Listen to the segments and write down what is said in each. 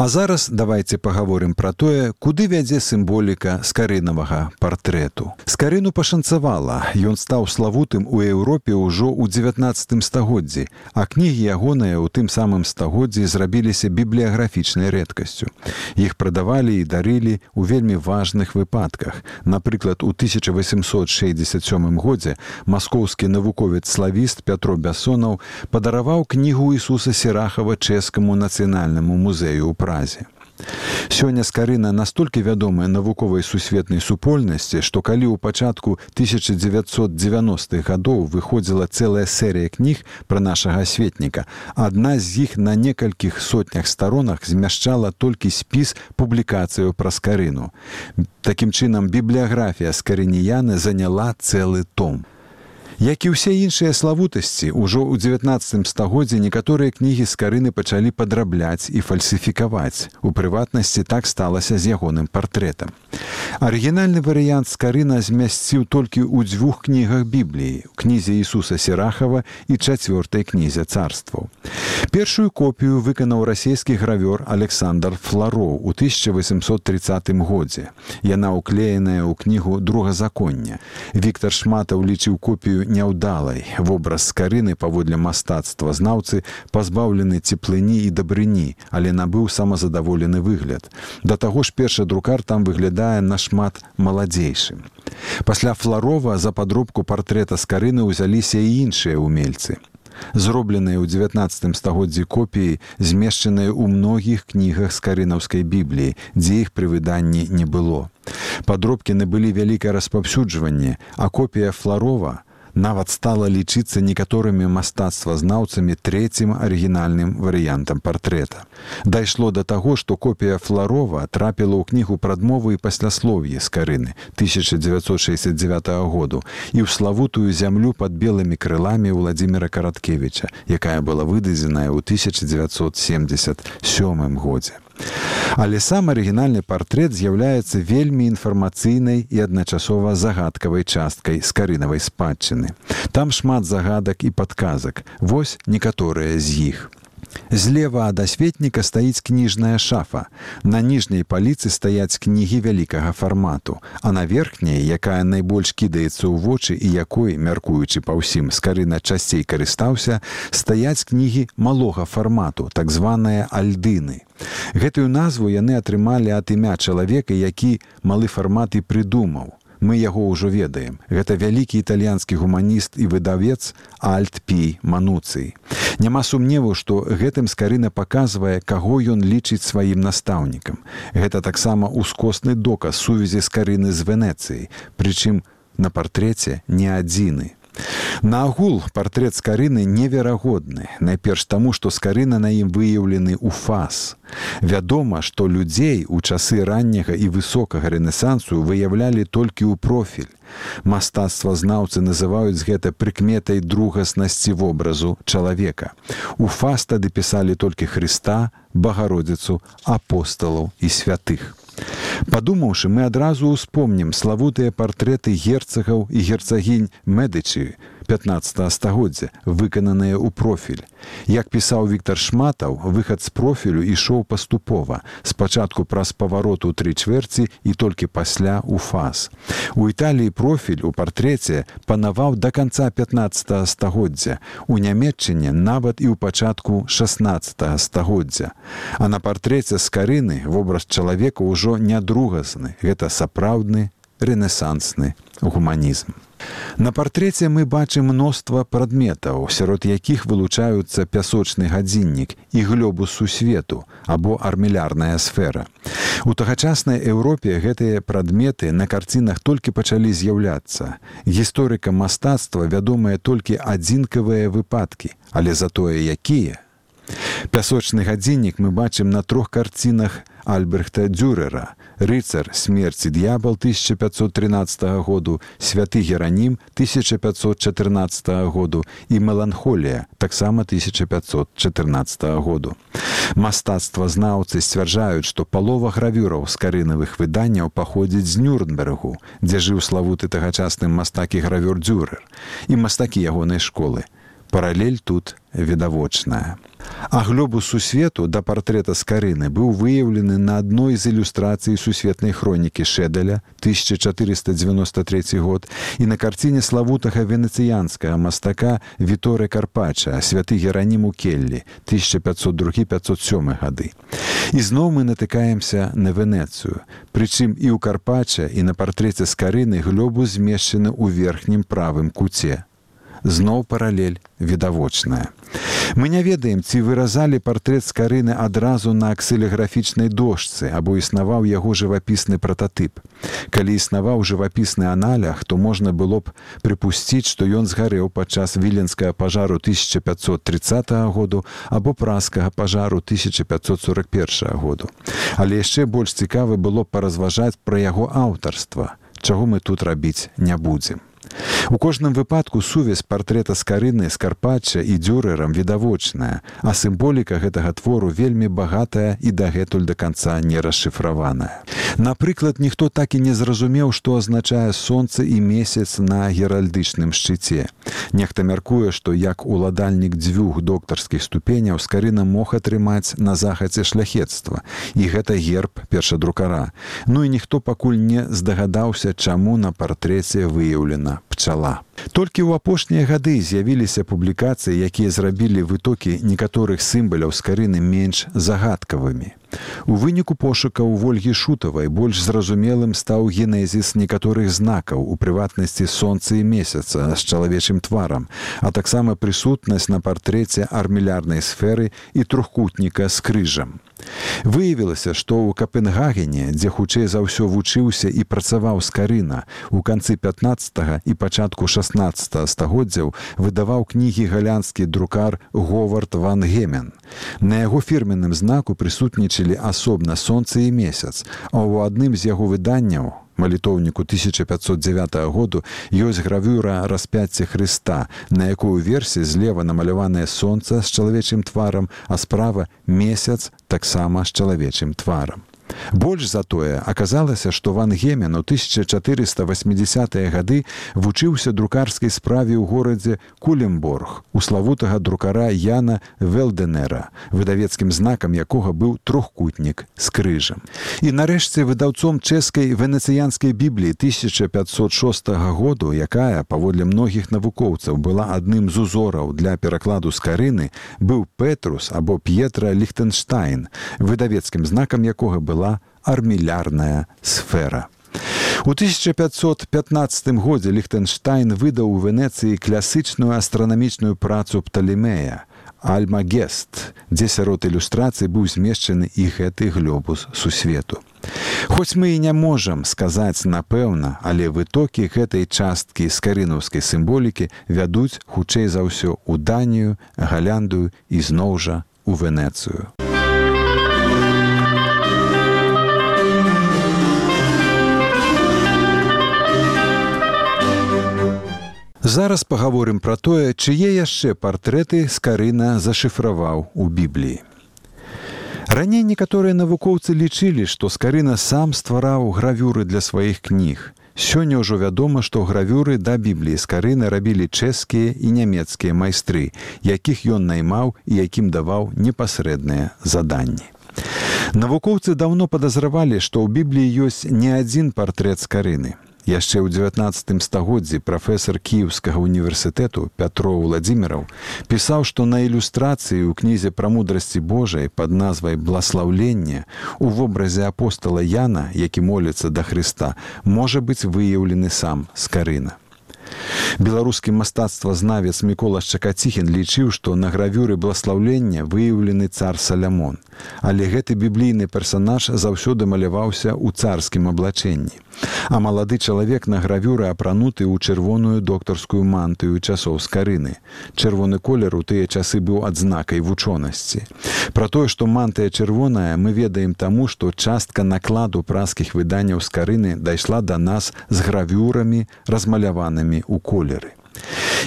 А зараз давайте паговорым пра тое, куды вядзе сімволіка скарынавага партрэту. Скарыну пашанцавала, Ён стаў славутым у Еўропе ўжо ў 19 стагоддзі, а кнігі ягоныя ў тым самым стагоддзі зрабіліся бібліяграфічнай рэдкасцю. Іх прадавалі і дарылі ў вельмі важных выпадках. Напрыклад, у 1867 годзе маскоўскі навуковец славіст Пятро Бясонаў падараваў кнігу Ісуса Серахава чэшскаму нацыянальнаму музею ў празе. Сёння скарына настолькі вядомая навуковай сусветнай супольнасці, што калі ў пачатку 1990-х гадоў выходзіла цэлая серыя кніг пра нашага светніка, адна з іх на некалькіх сотнях старонах змяшчала толькі спіс публікацыяў пра скарыну. Такім чынам бібліяграфія скарыніяны заняла цэлы том. Як і ўсе іншыя славутасці, ужо ў 19 стагоддзе некаторыя кнігі з карыны пачалі падрабляць і фальсіфікаваць. У прыватнасці так сталася з ягоным партрэтам. Арыгінальны варыянт скарына змясціў толькі ў дзвюх кнігах бібліі, кнізе Ісуса Серахава і чацвёртай кнізе царстваў. Першую копію выканаў расійскі гравёр Александр Флароў у 1830 годзе. Яна ўклееная ў кнігу другазаконня. Віктор Шматаў лічыў копію няўдалай вобраз скарыны паводле мастацтва знаўцы пазбаўлены цеплыні і дабрыні але набыў самазадаволены выгляд. Да таго ж першы друкар там выглядае нашмат маладзейшым. Пасля фларова за падробку партрэта скарыны ўзяліся і іншыя умельцы зробленыя ў 19 стагоддзі копіі змешчаныя ў многіх кнігах скарынаўскай бібліі дзе іх пры выданні не было. Падробкі набылі вялікае распаўсюджванне а копія фларова нават стала лічыцца некаторымі мастацтвазнаўцамі трэцім арыгінальным варыянтам партрэта. Дайшло да таго, што копія фларова трапіла ў кнігу прадмовы і пасляслов'і з карыны 1969 году і ў славутую зямлю пад белымі крыламі владимира караткевича, якая была выдадзеная ў 1977 годзе. Але сам арыгінальны партрэт з'яўляецца вельмі інфармацыйнай і адначасова загадкавай часткай з карынавай спадчыны. Там шмат загадак і падказак. Вось некаторыя з іх. Злева ад асветніка стаіць кніжная шафа. На ніжняй паліцы стаяць кнігі вялікага фармату, а на верхняй, якая найбольш кідаецца ў вочы і якой, мяркуючы па ўсім скарына часцей карыстаўся, стаяць кнігі малога фармату, так званыя альдыны. Гэтую назву яны атрымалі ад імя чалавека, які малы фармат і прыдумаў мы яго ўжо ведаем. Гэта вялікі італьянскі гуманіст і выдавец Альтпі мануцый. Няма сумневу, што гэтым скарына паказвае, каго ён лічыць сваім настаўнікам. Гэта таксама ускосны доказ сувязі скарыны з Венецыяй, прычым на партрэце не адзіны. Наагул партрэт скарыны неверагодны, найперш таму, што скарына на ім выяўлены ў фаз. Вядома, што людзей у часы ранняга і высокага рэнесансу выяўлялі толькі ў профіль. Мастацтва знаўцы называюць гэта прыкметай другаснасці вобразу чалавека. У фаз тады пісалі толькі Хрыста, багародзіцу, апосталаў і святых. Падумаўшы, мы адразу ўспомнім славутыя партрэты герцагаў і герцагінь Медычы, 15 стагоддзя выкананыя ў профіль. Як пісаў Віктор шматаў, выхад з профілю ішоў паступова, спачатку праз павароту тры чвэрці і толькі пасля ў фаз. У Італіі профіль у партрэце панаваў да канца 15 стагоддзя. У нямметчыне нават і ў пачатку 16 стагоддзя. А на партрэце з карыны вобраз чалавека ўжо не другасны, гэта сапраўдны рэнесансны гуманізм. На партрэце мы бачым мноства прадметаў, сярод якіх вылучаюцца пясочны гадзіннік і глёбус сусвету або армілярная сфера. У тагачаснай Еўропе гэтыя прадметы на карцінах толькі пачалі з'яўляцца. Гісторыка мастацтва вядомыя толькі адзінкавыя выпадкі, але затое якія. Пясочны гадзіннік мы бачым на трох карцінах Альбрехта Дюрера, рыцар смерці д'ябал 1513 году, святы Геранім 1514 году і меланхолія таксама 1514 году. Мастацтва знаўцы сцвярджаюць, што палова гравюраў з карынавых выданняў паходзіць з Нюрнбергу, дзе жыў славуты тагачасным мастакі гравюр Дюрер і мастакі ягонай школы. Паралель тут відавочная. А глобус сусвету да партрэта скарыны быў выяўлены на адной з ілюстрацый сусветнай хронікі шэдаля 1493 год і на карціне славутага венецыянскага мастака Віторы Карпача святы гераніму келлі 1502-507 гады. І зноў мы натыкаемся на Венецыю. Прычым і ў Карпача і на партрэце скарыны глобу змешчаны ў верхнім правым куце зноў паралель відавочная. Мы не ведаем, ці выразалі партрэт з карыны адразу на аксылеграфічнай дошцы або існаваў яго жывапісны прататып. Калі існаваў жывапісны аналях, то можна было б прыпусціць, што ён згарэў падчас віленскага пажару 1530 году або праскага пажару 1541 году. Але яшчэ больш цікавы было паразважаць пра яго аўтарства, чаго мы тут рабіць не будзем. У кожным выпадку сувязь партрэта з карыны скарпача і дзюрэрам відавочная, а сімволіка гэтага твору вельмі багатая і дагэтуль да канца не расшыфраваная. Напрыклад, ніхто так і не зразумеў, што азначае сонца і месяц на геральдычным шчыце. Нехта мяркуе, што як уладальнік дзвюх доктарскіх ступеняў скарына мог атрымаць на захадзе шляхетства. І гэта герб першадрукара. Ну і ніхто пакуль не здагадаўся, чаму на партрэце выяўлена пчала. Толькі ў апошнія гады з'явіліся публікацыі, якія зрабілі вытокі некаторых сімбаляў з карыны менш загадкавымі. У выніку пошука ў ольгі шутавай больш зразумелым стаў генезіс некаторых знакаў у прыватнасці сонца і месяца з чалавечым тварам, а таксама прысутнасць на партрэце армілярнай сферы і трохкутніка з крыжам. Выявілася, што ў Капенгагене, дзе хутчэй за ўсё вучыўся і працаваў з карына, у канцы 15 і пачатку 16 стагоддзяў выдаваў кнігі галянскі друкар Говард ван Гемен. На яго фірменным знаку прысутнічалі асобна сонца і месяц, а ў адным з яго выданняў малітоўніку 1509 году ёсць гравюра распяцця Хрыста, на якую версіі злева намаляванае сонца з чалавечым тварам, а справа месяц таксама з чалавечым тварам. Больш за тое аказалася, што Ван Гемен у 1480-е гады вучыўся друкарскай справе ў горадзе Кулемборг у славутага друкара Яна Велденера, выдавецкім знакам якога быў трохкутнік з крыжам. І нарэшце выдаўцом чэшскай венецыянскай бібліі 1506 году, якая паводле многіх навукоўцаў была адным з узораў для перакладу з карыны, быў Петрус або П'етра Ліхтенштайн, выдавецкім знакам якога была была армілярная сфера. У 1515 годзе Ліхтенштайн выдаў у Венецыі класычную астранамічную працу пталемея, Альмагест, дзе сярод ілюстрацыі быў змешчаны і гэты глобус сусвету. Хоць мы і не можам сказаць напэўна, але вытокі гэтай часткі з карынаўскай сімволікі вядуць хутчэй за ўсё ў Данію, галянду і зноў жа у Венецыю. Зараз паговорым пра тое, чые яшчэ партрэты скарына зашыфраваў у бібліі. Раней некаторыя навукоўцы лічылі, што скарына сам ствараў гравюры для сваіх кніг. Сёння ўжо вядома, што гравюры да бібліі скарыны рабілі чэшскія і нямецкія майстры, якіх ён наймаў і якім даваў непасрэдныя заданні. Навукоўцы даўно падазравалі, што ў бібліі ёсць не адзін партрэт скарыны яшчэ ў 19 стагоддзі прафесор кіеўскага універсітэту пятро владимираў пісаў што на ілюстрацыі ў кнізе пра мудрасці Божай под назвай бласлаўлення у вобразе апостала Яна які моліцца да Хрыста можа быць выяўлены сам скарына Беларускі мастацтвазнавец Мікола Шчакаціхін лічыў, што на гравюры бласлаўлення выяўлены цар Салямон. Але гэты біблійны персанаж заўсёды маляваўся ў царскім аблачэнні. А малады чалавек на гравюры апрануты ў чырвоную доктарскую мантыю часоў скарыны. Чырвоны колер у тыя часы быў адзнакай вучонасці. Пра тое, што мантыя чырвоная, мы ведаем таму, што частка накладу праскіх выданняў скарыны дайшла да нас з гравюрамі, размаляванымі ў колеры.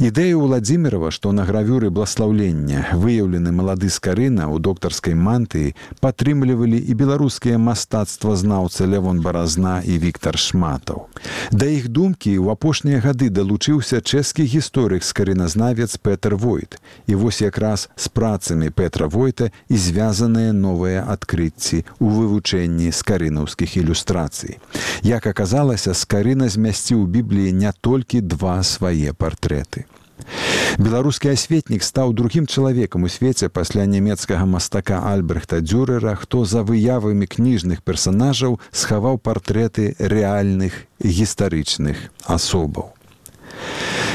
Ідэя Владзімірова, што на гравюры бласлаўлення выяўлены малады скарына ў доктарскай мантыі падтрымлівалі і беларускія мастацтвазнаўцы Лявон Баразна і Віктор Шматаў. Да іх думкі ў апошнія гады далучыўся чэшскі гісторык скарыназнавец Петр Войт. І вось якраз з працамі Петра Войта і звязаныя новыя адкрыцці ў вывучэнні скарынаўскіх ілюстрацый. Як аказалася, скарына змясціў бібліі не толькі два свае партрэты. Беларускі асветнік стаў другім чалавекам у свеце пасля нямецкага мастака Альбрехта Дюрера, хто за выявамі кніжных персанажаў схаваў партрэты рэальных гістарычных асобаў.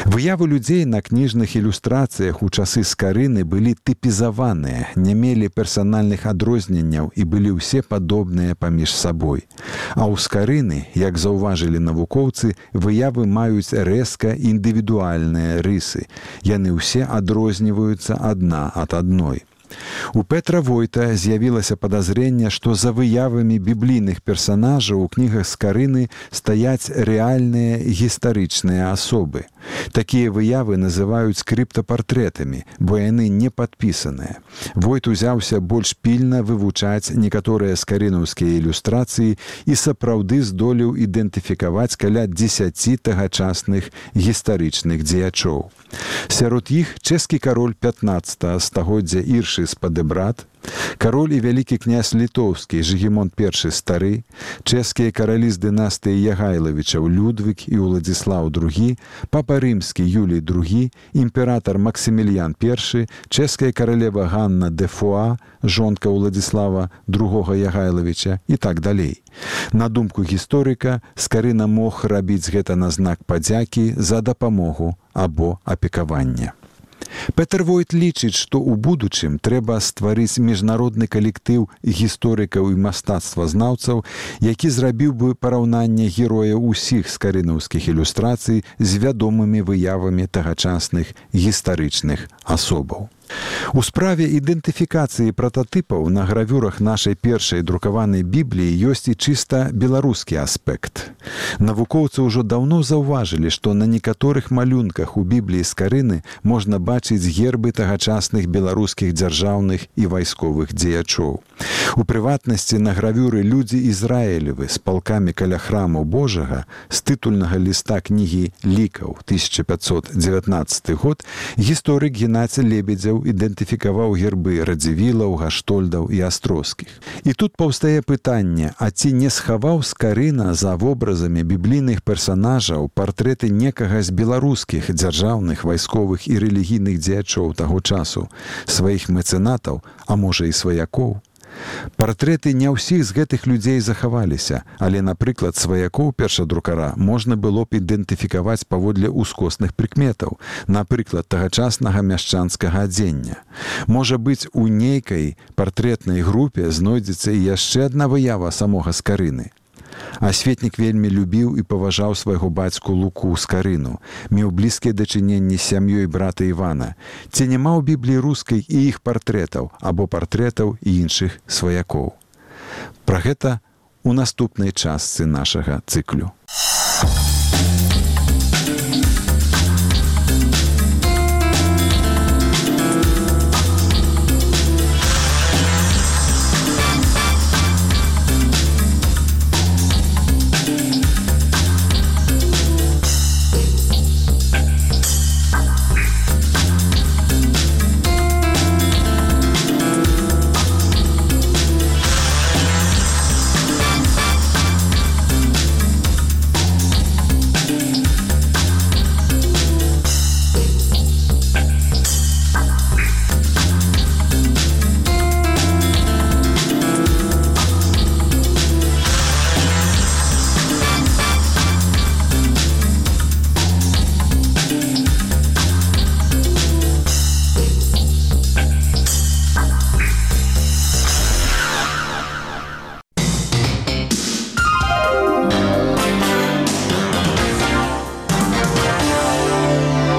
Выявы людзей на кніжных ілюстрацыях у часы скарыны былі тыпізаваныя, не мелі персанальных адрозненняў і былі ўсе падобныя паміж сабой. А ў скарыны, як заўважылі навукоўцы, выявы маюць рэзка індывідуальныя рысы. Яны ўсе адрозніваюцца адна ад адной. У Петра Войта з'явілася падазрэнне, што за выявамі біблійных персанажаў у кнігах скарыны стаяць рэальныя гістарычныя асобы. Такія выявы называюць крыптапартрэтамі, бо яны не падпісаныя. Войт узяўся больш пільна вывучаць некаторыя скарынаўскія ілюстрацыі і сапраўды здолеў ідэнтыфікаваць каля 10 тагачасных гістарычных дзеячоў. Сярод іх чэшскі кароль 15 стагоддзя іршы спадэбрат, Кароль і вялікі князь літоўскі жыгемон першы стары, чэшскія каралі з дынастыі Ягайлавічаў Людвік і Уладзіслаў другі, папа рымскі Юлій другі, імператор Максімільян першы, чэшская каралева Ганна де Фуа, жонка Уладзіслава другога Ягайлавіча і так далей. На думку гісторыка, скарына мог рабіць гэта на знак падзякі за дапамогу або апекавання. Петр Войт лічыць, што ў будучым трэба стварыць міжнародны калектыў гісторыкаў і мастацтвазнаўцаў, які зрабіў бы параўнанне героя ўсіх скарынаўскіх ілюстрацый з вядомымі выявамі тагачасных гістарычных асобаў. У справе ідэнтыфікацыі прататыпаў на гравюрах нашай першай друкаванай бібліі ёсць і чыста беларускі аспект. Навукоўцы ўжо даўно заўважылі, што на некаторых малюнках у бібліі скарыны можна бачыць гербы тагачасных беларускіх дзяржаўных і вайсковых дзеячоў. У прыватнасці на гравюры людзі Ізраілевы з палкамі каля храму Божага з тытульнага ліста кнігі лікаў 1519 год гісторык Геннадзя лебедзяў аўтараў ідэнтыфікаваў гербы радзівілаў гаштольдаў і астроскіх. І тут паўстае пытанне а ці не схаваў скарына за вобразамі біблійных персанажаў партрэты некага з беларускіх дзяржаўных вайсковых і рэлігійных дзеячоў таго часу сваіх мэцэнатаў а можа і сваякоў Партрэты не ўсіх з гэтых людзей захаваліся, але, напрыклад, сваякоў першадрукара можна было б ідэнтыфікаваць паводле ўскосных прыкметаў, напрыклад, тагачаснага мяшчанскага адзення. Можа быць, у нейкай партрэтнай групе знойдзецца і яшчэ адна выява самога скарыны. Асветнік вельмі любіў і паважаў свайго бацьку луку з карыну, меў блізкія дачыненні з сям'ёй брата Івана. Ці няма ў бібліі рускай і іх партрэтаў або партрэтаў і іншых сваякоў. Пра гэта у наступнай частцы нашага цыклю.